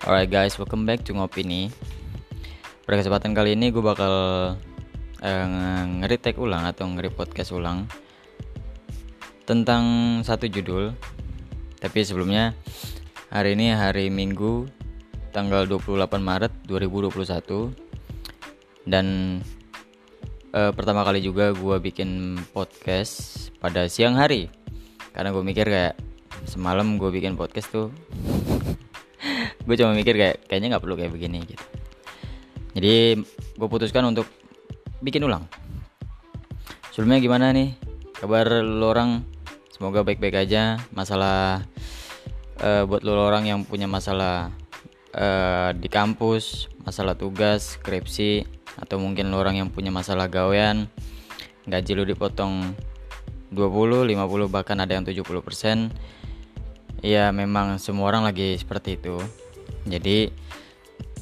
Alright guys, welcome back to Ngopi nih. Pada kesempatan kali ini gue bakal uh, nge-retake ulang atau nge-podcast ulang Tentang satu judul. Tapi sebelumnya hari ini hari Minggu tanggal 28 Maret 2021 Dan uh, pertama kali juga gue bikin podcast pada siang hari. Karena gue mikir kayak semalam gue bikin podcast tuh gue cuma mikir kayak kayaknya nggak perlu kayak begini gitu. Jadi gue putuskan untuk bikin ulang. Sebelumnya gimana nih kabar lo orang? Semoga baik-baik aja. Masalah uh, buat lo orang yang punya masalah uh, di kampus masalah tugas skripsi atau mungkin lo orang yang punya masalah gawean gaji lo dipotong 20, 50 bahkan ada yang 70% ya memang semua orang lagi seperti itu jadi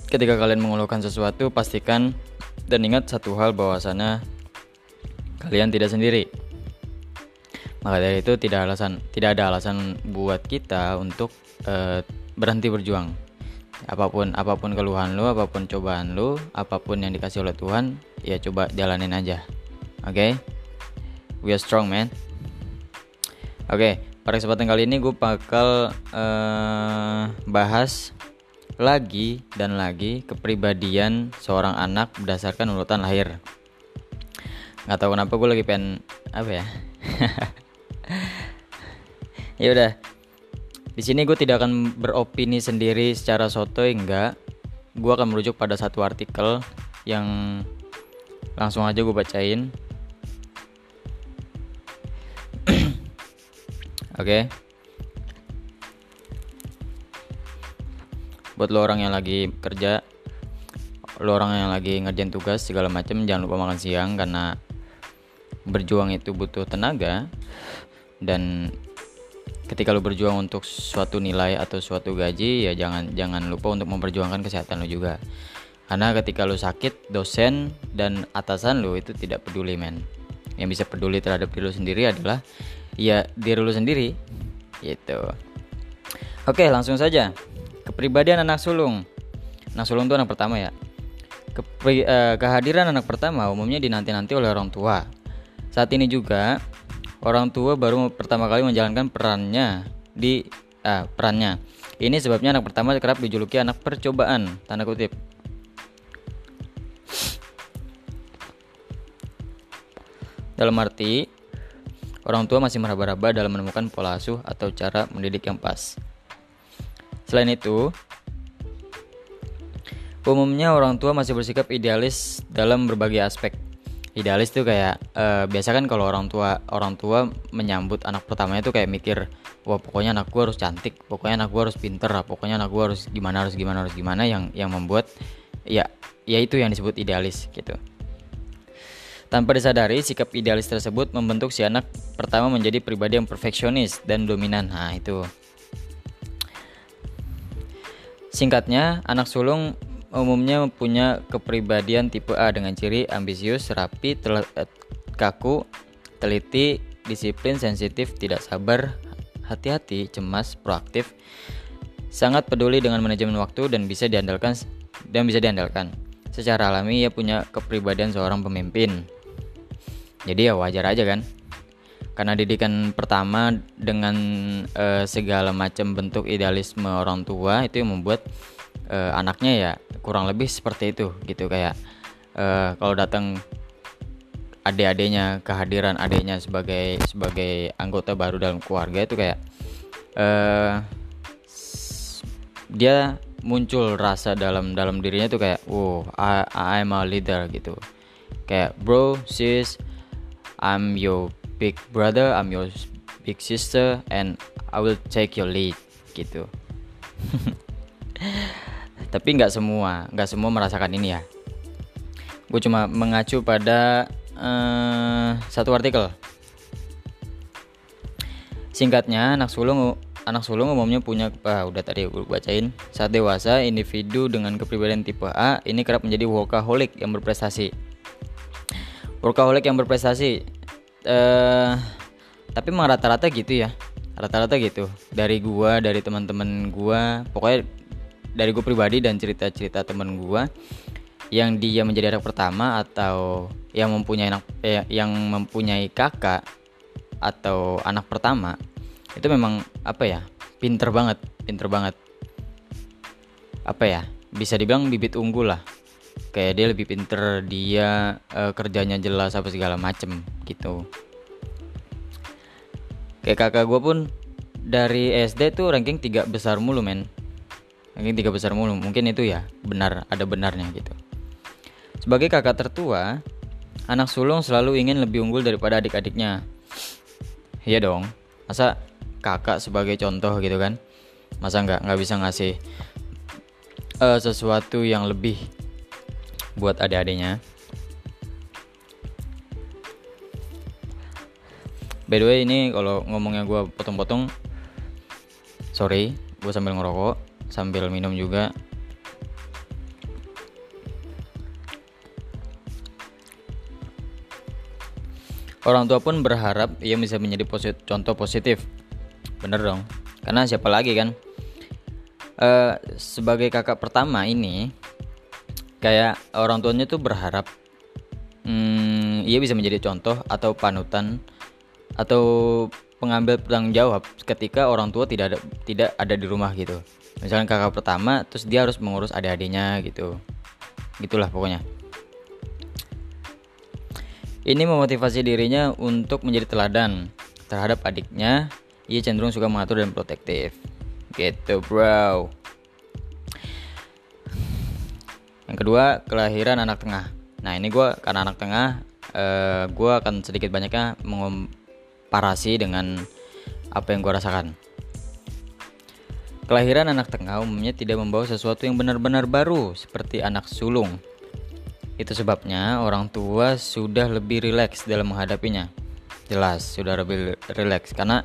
ketika kalian mengeluhkan sesuatu pastikan dan ingat satu hal bahwasanya kalian tidak sendiri. Maka dari itu tidak alasan tidak ada alasan buat kita untuk uh, berhenti berjuang. Apa pun apa pun keluhan lu, apa pun cobaan lu, apa pun yang dikasih oleh Tuhan, ya coba jalanin aja. Oke? Okay? We are strong, man. Oke, okay, pada kesempatan kali ini gue bakal uh, bahas lagi dan lagi kepribadian seorang anak berdasarkan urutan lahir. Nggak tahu kenapa gue lagi pengen apa ya. ya udah. Di sini gue tidak akan beropini sendiri secara soto enggak. Gue akan merujuk pada satu artikel yang langsung aja gue bacain. Oke. okay. Buat lo orang yang lagi kerja lo orang yang lagi ngerjain tugas segala macam jangan lupa makan siang karena berjuang itu butuh tenaga. Dan ketika lo berjuang untuk suatu nilai atau suatu gaji ya jangan jangan lupa untuk memperjuangkan kesehatan lo juga. Karena ketika lo sakit dosen dan atasan lo itu tidak peduli men. Yang bisa peduli terhadap diri lo sendiri adalah ya diri lo sendiri. Gitu. Oke langsung saja Kepribadian anak sulung. Anak sulung itu anak pertama ya. Kepri, eh, kehadiran anak pertama umumnya dinanti-nanti oleh orang tua. Saat ini juga orang tua baru pertama kali menjalankan perannya di ah, perannya. Ini sebabnya anak pertama kerap dijuluki anak percobaan, tanda kutip. Dalam arti, orang tua masih meraba-raba dalam menemukan pola asuh atau cara mendidik yang pas. Selain itu, umumnya orang tua masih bersikap idealis dalam berbagai aspek. Idealis tuh kayak uh, biasa kan kalau orang tua orang tua menyambut anak pertamanya tuh kayak mikir, wah pokoknya anak gua harus cantik, pokoknya anak gua harus pinter, pokoknya anak gua harus gimana harus gimana harus gimana yang yang membuat ya ya itu yang disebut idealis gitu. Tanpa disadari, sikap idealis tersebut membentuk si anak pertama menjadi pribadi yang perfeksionis dan dominan. Nah, itu Singkatnya, anak sulung umumnya punya kepribadian tipe A dengan ciri ambisius, rapi, tel eh, kaku, teliti, disiplin, sensitif, tidak sabar, hati-hati, cemas, proaktif, sangat peduli dengan manajemen waktu dan bisa diandalkan dan bisa diandalkan. Secara alami ia punya kepribadian seorang pemimpin. Jadi ya wajar aja kan karena didikan pertama dengan uh, segala macam bentuk idealisme orang tua itu yang membuat uh, anaknya ya kurang lebih seperti itu gitu. Kayak uh, kalau datang adik-adiknya kehadiran adiknya sebagai sebagai anggota baru dalam keluarga itu kayak uh, dia muncul rasa dalam dalam dirinya tuh kayak wow I, I'm a leader gitu. Kayak bro sis I'm your big brother, I'm your big sister, and I will take your lead gitu. Tapi nggak semua, nggak semua merasakan ini ya. Gue cuma mengacu pada uh, satu artikel. Singkatnya, anak sulung anak sulung umumnya punya ah, udah tadi gue bacain. Saat dewasa, individu dengan kepribadian tipe A ini kerap menjadi workaholic yang berprestasi. Workaholic yang berprestasi uh, tapi emang rata-rata gitu ya. Rata-rata gitu. Dari gua dari teman-teman gua pokoknya dari gue pribadi dan cerita-cerita temen gue yang dia menjadi anak pertama atau yang mempunyai anak eh, yang mempunyai kakak atau anak pertama itu memang apa ya pinter banget pinter banget. Apa ya bisa dibilang bibit unggul lah kayak dia lebih pinter dia uh, kerjanya jelas apa segala macem gitu. Kayak kakak gue pun dari SD tuh ranking tiga besar mulu men. Ranking tiga besar mulu mungkin itu ya benar ada benarnya gitu. Sebagai kakak tertua anak sulung selalu ingin lebih unggul daripada adik-adiknya. Iya dong masa kakak sebagai contoh gitu kan? Masa nggak nggak bisa ngasih uh, sesuatu yang lebih buat adik-adiknya. By the way ini kalau ngomongnya gue potong-potong sorry gue sambil ngerokok sambil minum juga. Orang tua pun berharap ia bisa menjadi posit contoh positif. Bener dong karena siapa lagi kan? Uh, sebagai kakak pertama ini kayak orang tuanya tuh berharap hmm, ia bisa menjadi contoh atau panutan atau pengambil tanggung jawab ketika orang tua tidak ada tidak ada di rumah gitu. Misalnya kakak pertama terus dia harus mengurus adik-adiknya gitu. Gitulah pokoknya. Ini memotivasi dirinya untuk menjadi teladan terhadap adiknya. Ia cenderung suka mengatur dan protektif. Gitu bro yang kedua kelahiran anak tengah nah ini gue karena anak tengah uh, eh, gue akan sedikit banyaknya parasi dengan apa yang gue rasakan. Kelahiran anak tengah umumnya tidak membawa sesuatu yang benar-benar baru seperti anak sulung. Itu sebabnya orang tua sudah lebih rileks dalam menghadapinya. Jelas sudah lebih rileks karena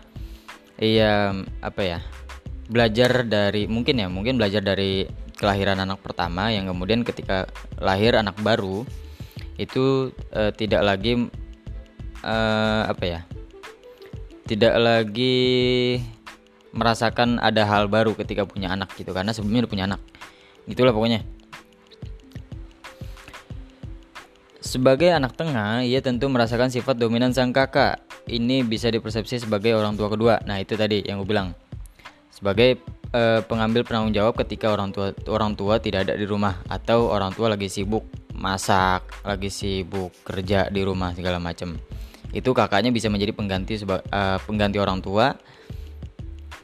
iya apa ya? Belajar dari mungkin ya, mungkin belajar dari kelahiran anak pertama yang kemudian ketika lahir anak baru itu uh, tidak lagi uh, apa ya? tidak lagi merasakan ada hal baru ketika punya anak gitu karena sebelumnya udah punya anak. Itulah pokoknya. Sebagai anak tengah ia tentu merasakan sifat dominan sang kakak. Ini bisa dipersepsi sebagai orang tua kedua. Nah itu tadi yang gue bilang. Sebagai uh, pengambil penanggung jawab ketika orang tua orang tua tidak ada di rumah atau orang tua lagi sibuk masak lagi sibuk kerja di rumah segala macam itu kakaknya bisa menjadi pengganti uh, pengganti orang tua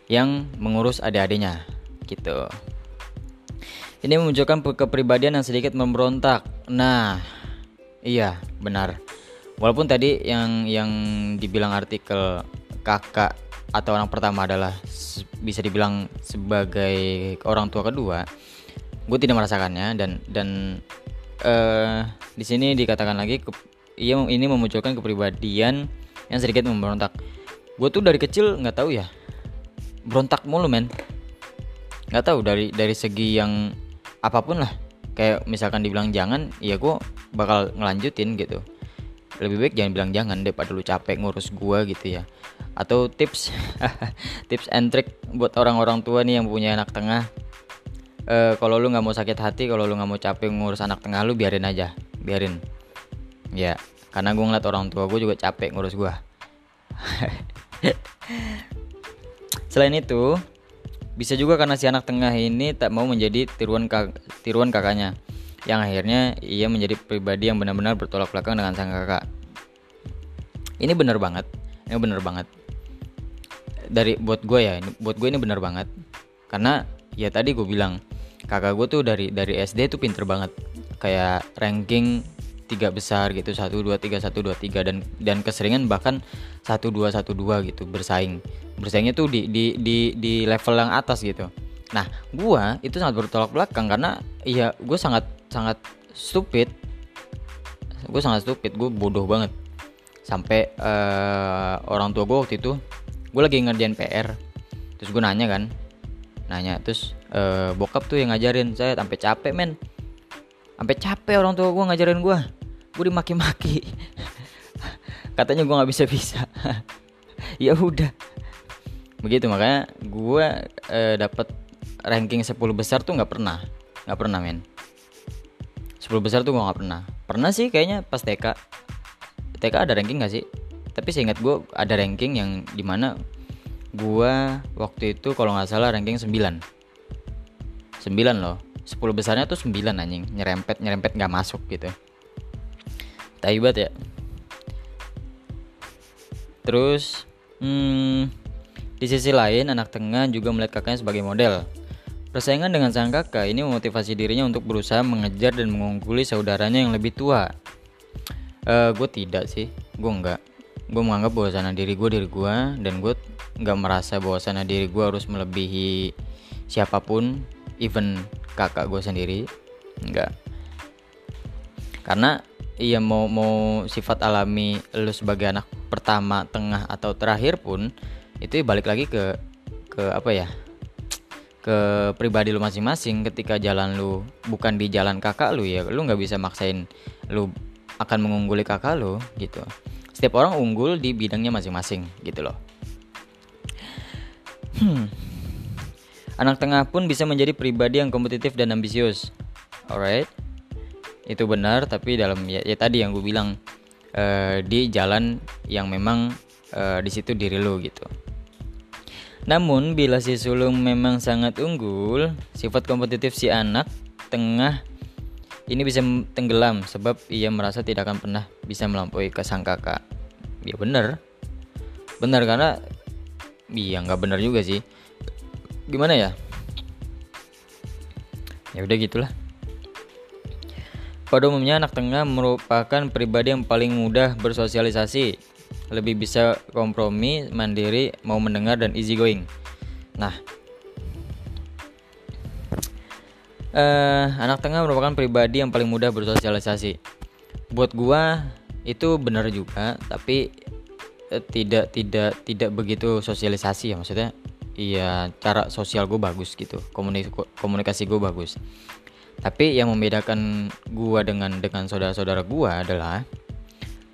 yang mengurus adik-adiknya gitu. Ini memunculkan kepribadian yang sedikit memberontak. Nah, iya benar. Walaupun tadi yang yang dibilang artikel kakak atau orang pertama adalah bisa dibilang sebagai orang tua kedua, gue tidak merasakannya dan dan uh, di sini dikatakan lagi ia ini memunculkan kepribadian yang sedikit memberontak. Gue tuh dari kecil nggak tahu ya berontak mulu men. Nggak tahu dari dari segi yang apa pun lah. Kayak misalkan dibilang jangan ya gue bakal ngelanjutin gitu lebih baik jangan bilang jangan daripada lu capek ngurus gue gitu ya. Atau tips tips and trick buat orang-orang tua nih yang punya anak tengah. E, kalau lu nggak mau sakit hati kalau lu nggak mau capek ngurus anak tengah lu biarin aja. Biarin. Ya karena gue ngeliat orang tua gue juga capek ngurus gue selain itu bisa juga karena si anak tengah ini tak mau menjadi tiruan kak, tiruan kakaknya yang akhirnya ia menjadi pribadi yang benar-benar bertolak belakang dengan sang kakak. Ini benar banget. Ini benar banget. Dari buat gue ya buat gue ini benar banget. Karena ya tadi gue bilang kakak gue tuh dari dari SD tuh pinter banget. Kayak ranking tiga besar gitu satu dua tiga satu dua tiga. Dan dan keseringan bahkan satu dua satu dua gitu bersaing. Bersaingnya tuh di di di di level yang atas gitu. Nah gua itu sangat bertolak belakang karena iya gue sangat sangat stupid. Gue sangat stupid gue bodoh banget. Sampai uh, orang tua gue waktu itu gue lagi ngerjain PR terus gue nanya kan nanya terus uh, bokap tuh yang ngajarin saya sampai capek men. Sampai capek orang tua gue ngajarin gue. Gue dimaki-maki. Katanya gue nggak bisa bisa ya udah. Begitu makanya gue eh, dapat ranking 10 besar tuh nggak pernah. Nggak pernah men 10 besar tuh gue nggak pernah. Pernah sih kayaknya pas TK TK ada ranking gak sih? Tapi saya ingat gue ada ranking yang di mana gue waktu itu kalau nggak salah ranking 9 9 loh. 10 besarnya tuh 9 anjing. Nyerempet nyerempet nggak masuk gitu. Taibat ya. Terus hmm, di sisi lain anak tengah juga melihat kakaknya sebagai model Persaingan dengan sang kakak ini memotivasi dirinya untuk berusaha mengejar dan mengungguli saudaranya yang lebih tua. Uh, gue tidak sih, gue enggak gue menganggap bahwa sana diri gue diri gue dan gue nggak merasa bahwa sana diri gue harus melebihi siapa pun even kakak gue sendiri. Enggak karena iya mau mau sifat alami lu sebagai anak pertama tengah atau terakhir pun itu balik lagi ke ke apa ya ke pribadi lu masing-masing ketika jalan lu bukan di jalan kakak lu ya lu nggak bisa maksain lu akan mengungguli kakak lu gitu setiap orang unggul di bidangnya masing-masing gitu loh. Hmm. Anak tengah pun bisa menjadi pribadi yang kompetitif dan ambisius. Alright. Itu benar, tapi dalam ya, ya tadi yang gue bilang uh, di jalan yang memang uh, di situ diri lo gitu. Namun bila si sulung memang sangat unggul, sifat kompetitif si anak tengah ini bisa tenggelam sebab ia merasa tidak akan pernah bisa melampaui ke sang kakak. Ya bener, bener karena iya nggak bener juga sih. Gimana ya? Ya udah gitulah. Pada umumnya anak tengah merupakan pribadi yang paling mudah bersosialisasi, lebih bisa kompromi, mandiri, mau mendengar dan easy going. Nah, uh, anak tengah merupakan pribadi yang paling mudah bersosialisasi. Buat gua itu benar juga, tapi uh, tidak tidak tidak begitu sosialisasi ya maksudnya. Iya, cara sosial gue bagus gitu, komunikasi komunikasi gue bagus. Tapi yang membedakan gua dengan dengan saudara-saudara gua adalah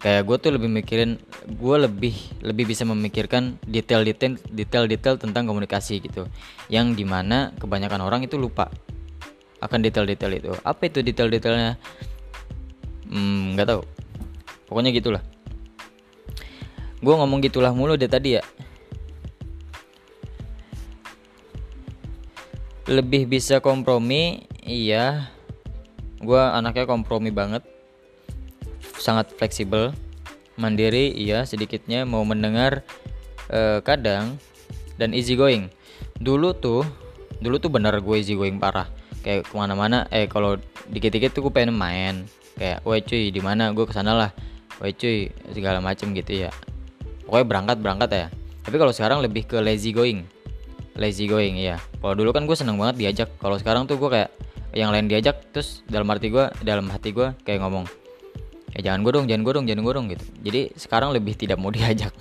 kayak gue tuh lebih mikirin gue lebih lebih bisa memikirkan detail-detail detail-detail tentang komunikasi gitu. Yang di mana kebanyakan orang itu lupa akan detail-detail itu. Apa itu detail-detailnya? Hmm nggak tahu. Pokoknya gitulah. Gue ngomong gitulah mulu deh tadi ya. Lebih bisa kompromi? Iya. Gue anaknya kompromi banget sangat fleksibel mandiri iya sedikitnya mau mendengar eh, kadang dan easy going. Dulu tuh dulu tuh bener gue easy going parah. Kayak ke mana-mana eh kalau dikit-dikit tuh gue pengen main. Kayak woi cuy di mana? Gue ke sana lah. Woi cuy segala macem gitu ya pokoknya berangkat berangkat ya. Tapi kalau sekarang lebih ke lazy going. Lazy going ya kalau dulu kan gue seneng banget diajak. Kalau sekarang tuh gue kayak yang lain diajak terus dalam arti gue dalam hati gue kayak ngomong ya jangan gue dong jangan gue dong jangan gue dong gitu. Jadi sekarang lebih tidak mau diajak.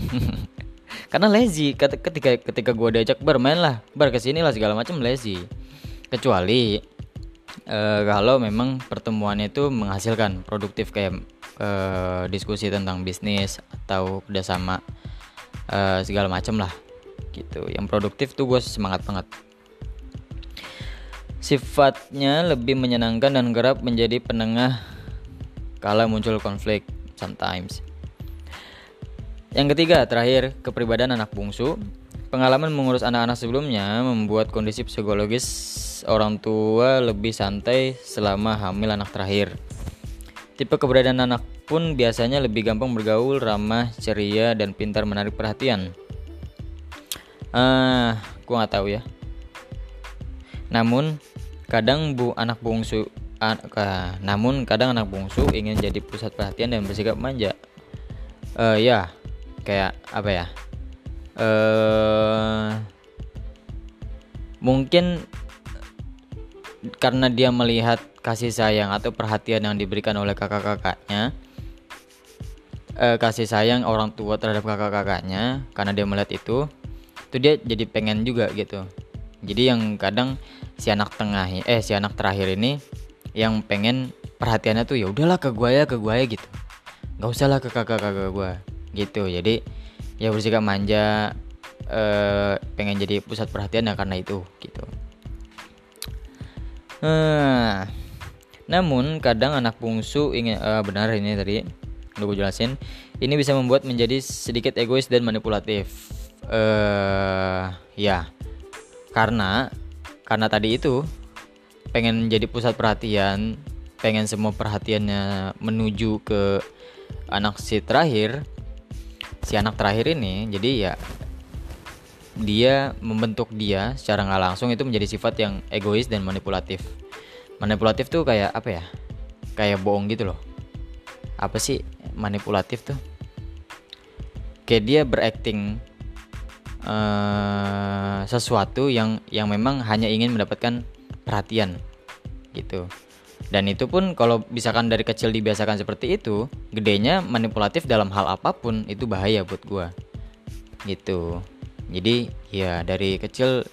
Karena lazy ketika ketika gue diajak bermain lah. Bar ke sini lah segala macam lazy. Kecuali uh, kalau memang pertemuannya itu menghasilkan produktif kayak uh, diskusi tentang bisnis atau kerjasama uh, segala macam lah gitu. Yang produktif tuh gue semangat banget. Sifatnya lebih menyenangkan dan kerap menjadi penengah kala muncul konflik sometimes yang ketiga terakhir kepribadian anak bungsu Pengalaman mengurus anak-anak sebelumnya membuat kondisi psikologis orang tua lebih santai selama hamil anak terakhir. Tipe keberadaan anak pun biasanya lebih gampang bergaul, ramah, ceria, dan pintar menarik perhatian. Ah, uh, gua nggak tahu ya. Namun kadang bu anak bungsu, uh, namun kadang anak bungsu ingin jadi pusat perhatian dan bersikap manja. Uh, ya, kayak apa ya? uh, mungkin karena dia melihat kasih sayang atau perhatian yang diberikan oleh kakak-kakaknya uh, kasih sayang orang tua terhadap kakak-kakaknya karena dia melihat itu itu dia jadi pengen juga gitu jadi yang kadang si anak tengah eh si anak terakhir ini yang pengen perhatiannya tuh ya udahlah ke gue ya ke gue ya gitu. Nggak usah lah ke kakak-kakak gue gitu. Jadi ya bersikap manja eh, pengen jadi pusat perhatian ya karena itu gitu. Uh, namun kadang anak bungsu ingin uh, benar ini tadi udah gue jelasin ini bisa membuat menjadi sedikit egois dan manipulatif. Uh, ya karena karena tadi itu pengen jadi pusat perhatian pengen semua perhatiannya menuju ke anak si terakhir si anak terakhir ini jadi ya dia membentuk dia secara nggak langsung itu menjadi sifat yang egois dan manipulatif. Manipulatif tuh kayak apa ya? Kayak bohong gitu loh. Apa sih manipulatif tuh? Kayak dia berakting uh, sesuatu yang yang memang hanya ingin mendapatkan perhatian gitu. Dan itu pun kalau misalkan dari kecil dibiasakan seperti itu gedenya manipulatif dalam hal apa pun itu bahaya buat gua gitu. Jadi ya dari kecil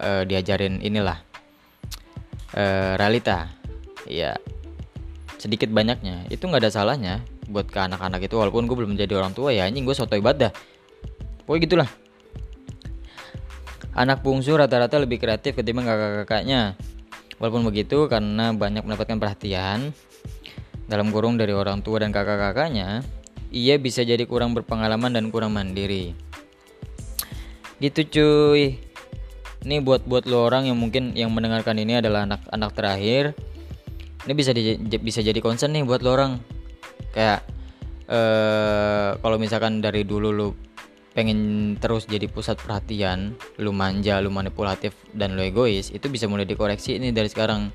uh, diajarin inilah uh, realita ya sedikit banyaknya. Itu nggak ada salahnya buat ke anak-anak itu walaupun gue belum jadi orang tua ya anjing gue soto ibadah pokoknya gitulah anak bungsu rata-rata lebih kreatif ketimbang kakak-kakaknya. Walaupun begitu karena banyak mendapatkan perhatian dalam kurung dari orang tua dan kakak-kakaknya ia bisa jadi kurang berpengalaman dan kurang mandiri. Gitu cuy. Ini buat buat lo orang yang mungkin yang mendengarkan ini adalah anak-anak terakhir. Ini bisa di, bisa jadi concern nih buat lo orang. Kayak eh kalau misalkan dari dulu lu pengen terus jadi pusat perhatian, lu manja, lu manipulatif dan lu egois, itu bisa mulai dikoreksi ini dari sekarang.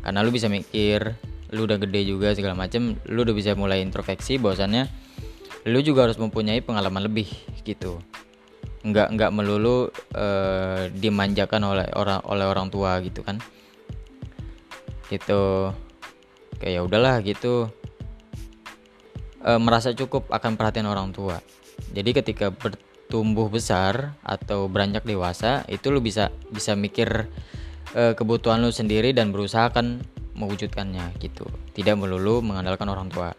Karena lu bisa mikir, lu udah gede juga segala macem, lu udah bisa mulai introspeksi bahwasannya lu juga harus mempunyai pengalaman lebih gitu. Nggak nggak melulu uh, dimanjakan oleh orang oleh orang tua gitu kan. Gitu. Kayak ya udahlah gitu e, merasa cukup akan perhatian orang tua. Jadi ketika bertumbuh besar atau beranjak dewasa, itu lu bisa bisa mikir e, kebutuhan lu sendiri dan berusaha akan mewujudkannya gitu. Tidak melulu mengandalkan orang tua.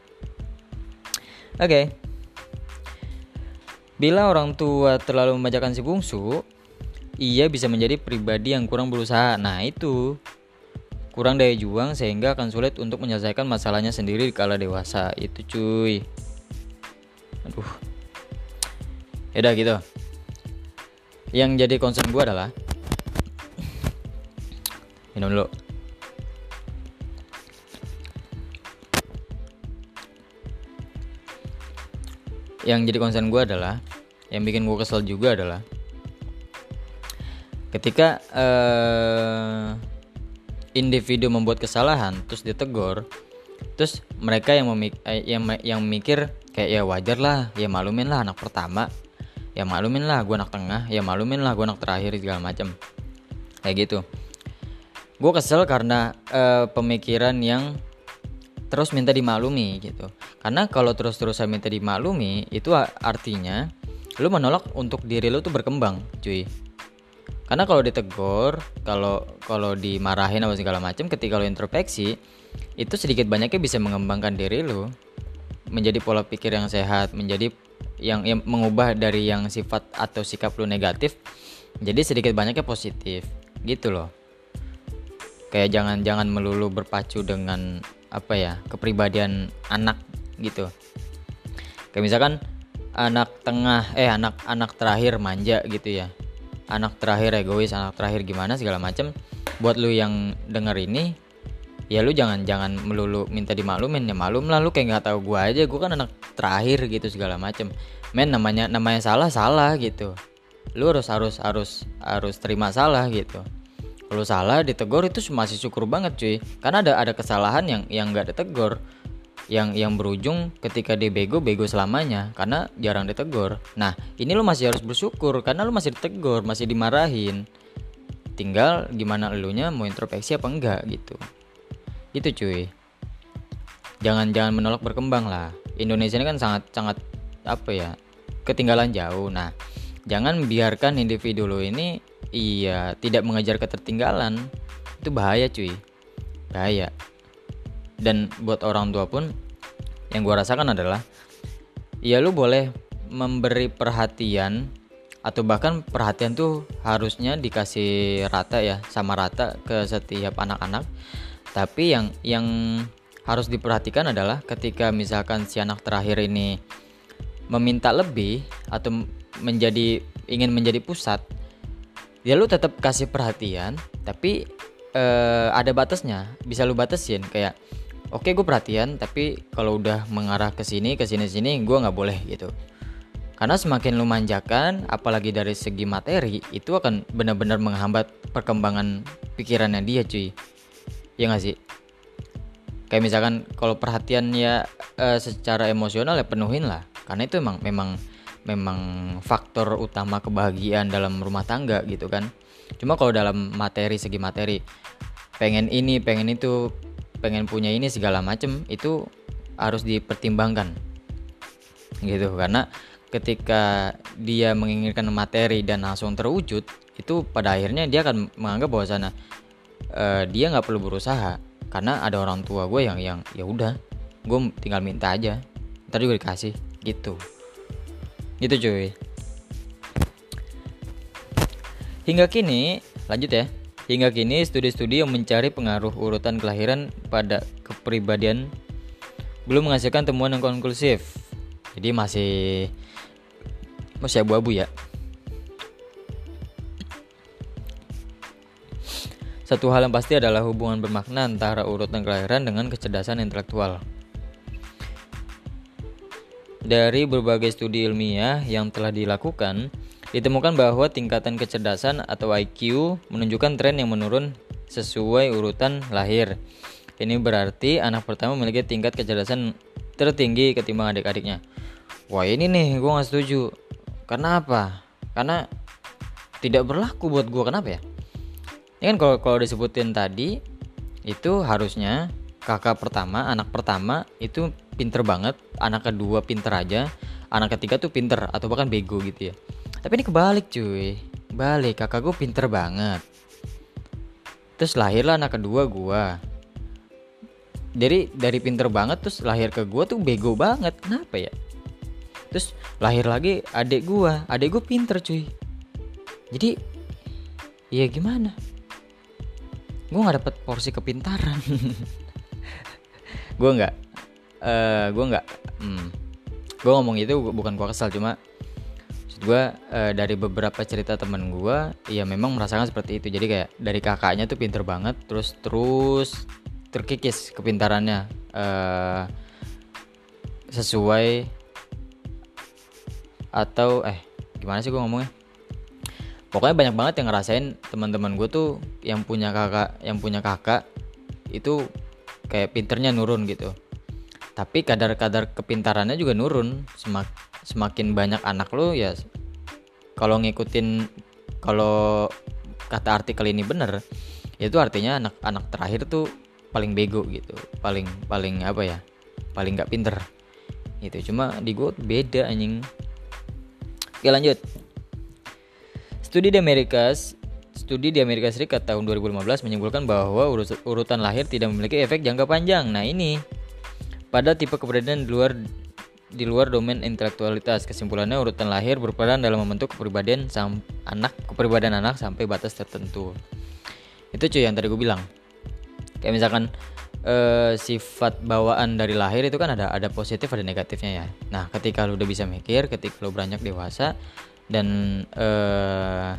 Oke. Okay. Bila orang tua terlalu membacakan si bungsu, ia bisa menjadi pribadi yang kurang berusaha. Nah, itu kurang daya juang sehingga akan sulit untuk menyelesaikan masalahnya sendiri di kala dewasa itu cuy aduh ya gitu. Yang jadi concern gue adalah minum dulu. Yang jadi concern gue adalah yang bikin gue kesel juga adalah ketika uh, individu membuat kesalahan terus ditegur terus mereka yang memik eh, yang yang mikir kayak ya wajar lah ya malumin lah anak pertama ya malumin lah gue anak tengah. Ya malumin lah gue anak terakhir segala macam kayak gitu. Gue kesel karena uh, pemikiran yang terus minta dimaklumi gitu. Karena kalau terus-terusan minta dimaklumi itu artinya lu menolak untuk diri lu tuh berkembang cuy. Karena kalau ditegur kalau kalau dimarahin apa segala macam ketika lo introspeksi itu sedikit banyaknya bisa mengembangkan diri lo menjadi pola pikir yang sehat menjadi yang, yang mengubah dari yang sifat atau sikap lo negatif jadi sedikit banyaknya positif gitu loh. Kayak jangan jangan melulu berpacu dengan apa ya kepribadian anak gitu. Kayak misalkan anak tengah eh anak anak terakhir manja gitu ya. Anak terakhir egois anak terakhir gimana segala macem. Buat lu yang denger ini ya lu jangan jangan melulu minta dimaklumin ya malum lah lu kayak nggak tahu gua aja. Gua kan anak terakhir gitu segala macem. Men namanya namanya salah salah gitu. Lu harus harus harus harus terima salah gitu. Kalau salah ditegur itu masih syukur banget cuy. Karena ada ada kesalahan yang yang nggak ditegur. Yang yang berujung ketika dia bego bego selamanya. Karena jarang ditegur. Nah, ini lo masih harus bersyukur. Karena lo masih ditegur, masih dimarahin. Tinggal gimana elunya mau introspeksi apa enggak gitu. Gitu cuy. Jangan jangan menolak berkembang lah. Indonesia ini kan sangat sangat apa ya? ketinggalan jauh. Nah, jangan biarkan individu lo ini iya tidak mengejar ketertinggalan. Itu bahaya cuy. Bahaya dan buat orang tua pun yang gue rasakan adalah ya lu boleh memberi perhatian atau bahkan perhatian tuh harusnya dikasih rata ya sama rata ke setiap anak-anak tapi yang yang harus diperhatikan adalah ketika misalkan si anak terakhir ini meminta lebih atau menjadi ingin menjadi pusat ya lu tetap kasih perhatian tapi uh, ada batasnya bisa lu batasin kayak oke okay, gue perhatian tapi kalau udah mengarah ke sini ke sini sini gue nggak boleh gitu karena semakin lu manjakan, apalagi dari segi materi, itu akan benar-benar menghambat perkembangan pikirannya dia cuy. Ya gak sih? Kayak misalkan kalau perhatian ya e, secara emosional ya penuhin lah. Karena itu emang memang memang faktor utama kebahagiaan dalam rumah tangga gitu kan. Cuma kalau dalam materi segi materi, pengen ini, pengen itu, pengen punya ini segala macem itu harus dipertimbangkan gitu karena ketika dia menginginkan materi dan langsung terwujud itu pada akhirnya dia akan menganggap bahwa sana uh, dia nggak perlu berusaha karena ada orang tua gue yang yang ya udah gue tinggal minta aja ntar juga dikasih gitu. Gitu cuy. Hingga kini lanjut ya. Hingga kini studi-studi yang mencari pengaruh urutan kelahiran pada kepribadian belum menghasilkan temuan yang konklusif. Jadi masih masih abu-abu ya Satu hal yang pasti adalah hubungan bermakna antara urutan kelahiran dengan kecerdasan intelektual. Dari berbagai studi ilmiah yang telah dilakukan, ditemukan bahwa tingkatan kecerdasan atau IQ menunjukkan tren yang menurun sesuai urutan lahir. Ini berarti anak pertama memiliki tingkat kecerdasan tertinggi ketimbang adik-adiknya. Wah ini nih, gue gak setuju. Karena apa? Karena tidak berlaku buat gue kenapa ya? Ini kan kalau kalau disebutin tadi itu harusnya kakak pertama, anak pertama itu pinter banget, anak kedua pinter aja, anak ketiga tuh pinter atau bahkan bego gitu ya. Tapi ini kebalik cuy, balik kakak gue pinter banget. Terus lahirlah anak kedua gue. Jadi dari pinter banget terus lahir ke gue tuh bego banget, kenapa ya? terus lahir lagi adik gua adik gua pinter cuy jadi ya gimana gua nggak dapet porsi kepintaran. Gua nggak uh, gua nggak hmm, gua ngomong itu bukan gua kesal cuma gue uh, dari beberapa cerita temen gue ya memang merasakan seperti itu. Jadi kayak dari kakaknya tuh pinter banget terus terus terkikis kepintarannya uh, sesuai atau eh gimana sih gue ngomongnya pokoknya banyak banget yang ngerasain teman-teman gue tuh yang punya kakak yang punya kakak itu kayak pinternya nurun gitu. Tapi kadar-kadar kepintarannya juga nurun. Semak, semakin banyak anak lo ya kalau ngikutin kalau kata artikel ini bener itu artinya anak-anak terakhir tuh paling bego gitu. Paling paling apa ya? Paling nggak pinter itu cuma di gue beda anjing. Oke lanjut. Studi di Amerika Studi di Amerika Serikat tahun 2015 menyimpulkan bahwa urutan lahir tidak memiliki efek jangka panjang. Nah ini pada tipe keberadaan di luar di luar domain intelektualitas. Kesimpulannya urutan lahir berperan dalam membentuk kepribadian sang anak kepribadian anak sampai batas tertentu. Itu cuy yang tadi gue bilang. Kayak misalkan uh, sifat bawaan dari lahir itu kan ada ada positif ada negatifnya ya. Nah, ketika lu udah bisa mikir, ketika lu beranjak dewasa dan uh,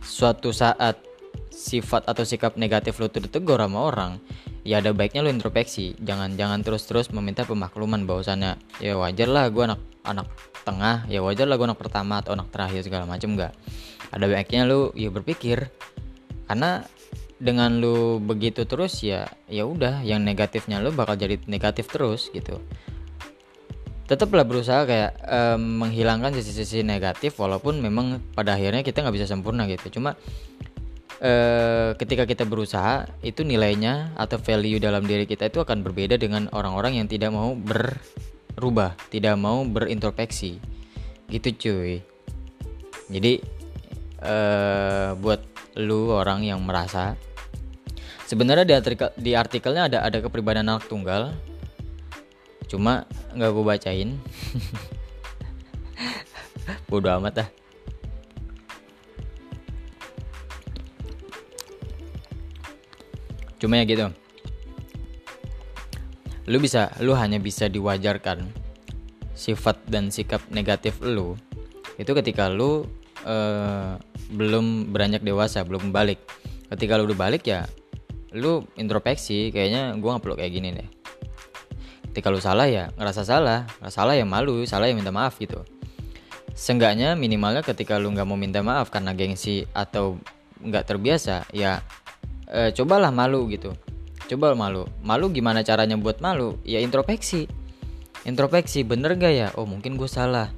suatu saat sifat atau sikap negatif lu tuh ditegur sama orang, ya ada baiknya lu introspeksi. Jangan jangan terus-terus meminta pemakluman bahwasannya ya wajar lah gue anak anak tengah, ya wajar lah gue anak pertama atau anak terakhir segala macam enggak. Ada baiknya lu ya berpikir karena dengan lu begitu terus ya ya udah yang negatifnya lu bakal jadi negatif terus gitu tetaplah berusaha kayak um, menghilangkan sisi-sisi negatif walaupun memang pada akhirnya kita nggak bisa sempurna gitu. Cuma uh, ketika kita berusaha itu nilainya atau value dalam diri kita itu akan berbeda dengan orang-orang yang tidak mau berubah tidak mau berintrospeksi. Gitu cuy. Jadi uh, buat lu orang yang merasa sebenarnya di artikel di artikelnya ada ada kepribadian anak tunggal cuma nggak gue bacain. Bodo amat dah. Cuma ya gitu. Lu bisa lu hanya bisa diwajarkan sifat dan sikap negatif lu itu ketika lu eh, belum beranjak dewasa belum balik. Ketika lu udah balik ya lu introspeksi kayaknya gua nggak perlu kayak gini deh ketika lu salah ya ngerasa salah. Salah ya malu salah ya minta maaf gitu. Seenggaknya minimalnya ketika lu nggak mau minta maaf karena gengsi atau nggak terbiasa ya e, cobalah malu gitu. Coba malu. Malu gimana caranya buat malu? Ya introspeksi. Introspeksi bener gak ya? Oh mungkin gue salah.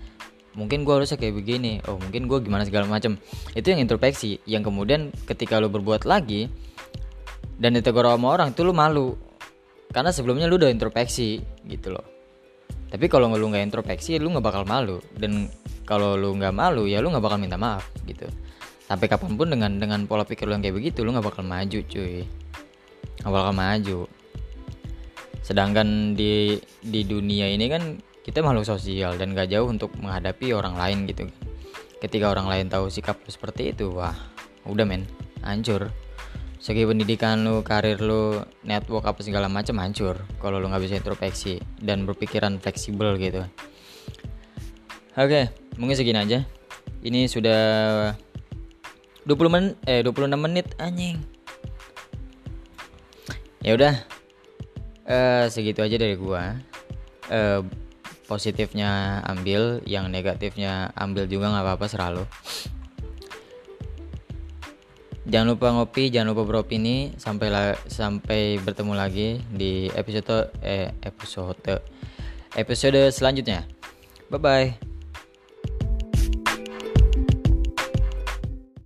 Mungkin gue harusnya kayak begini. Oh mungkin gue gimana segala macam itu yang introspeksi. Yang kemudian ketika lu berbuat lagi dan ditegur sama orang itu lu malu karena sebelumnya lu udah introspeksi gitu loh. Tapi kalau lu nggak introspeksi lu nggak bakal malu. Dan kalau lu nggak malu ya lu nggak bakal minta maaf gitu. Sampai kapan pun dengan dengan pola pikir lu yang kayak begitu lu nggak bakal maju cuy. Nggak bakal maju. Sedangkan di di dunia ini kan kita makhluk sosial dan gak jauh untuk menghadapi orang lain gitu ketika orang lain tahu sikap lu seperti itu wah udah men. Hancur segi pendidikan lu karir lu network apa segala macam hancur kalau lu nggak bisa introspeksi dan berpikiran fleksibel gitu. Oke mungkin segini aja. Ini sudah 20 menit eh 26 menit anjing. Ya udah. Uh, segitu aja dari gua. Uh, positifnya ambil yang negatifnya ambil juga nggak apa-apa selalu jangan lupa ngopi jangan lupa beropini. Sampai la sampai bertemu lagi di episode eh episode episode selanjutnya. Bye bye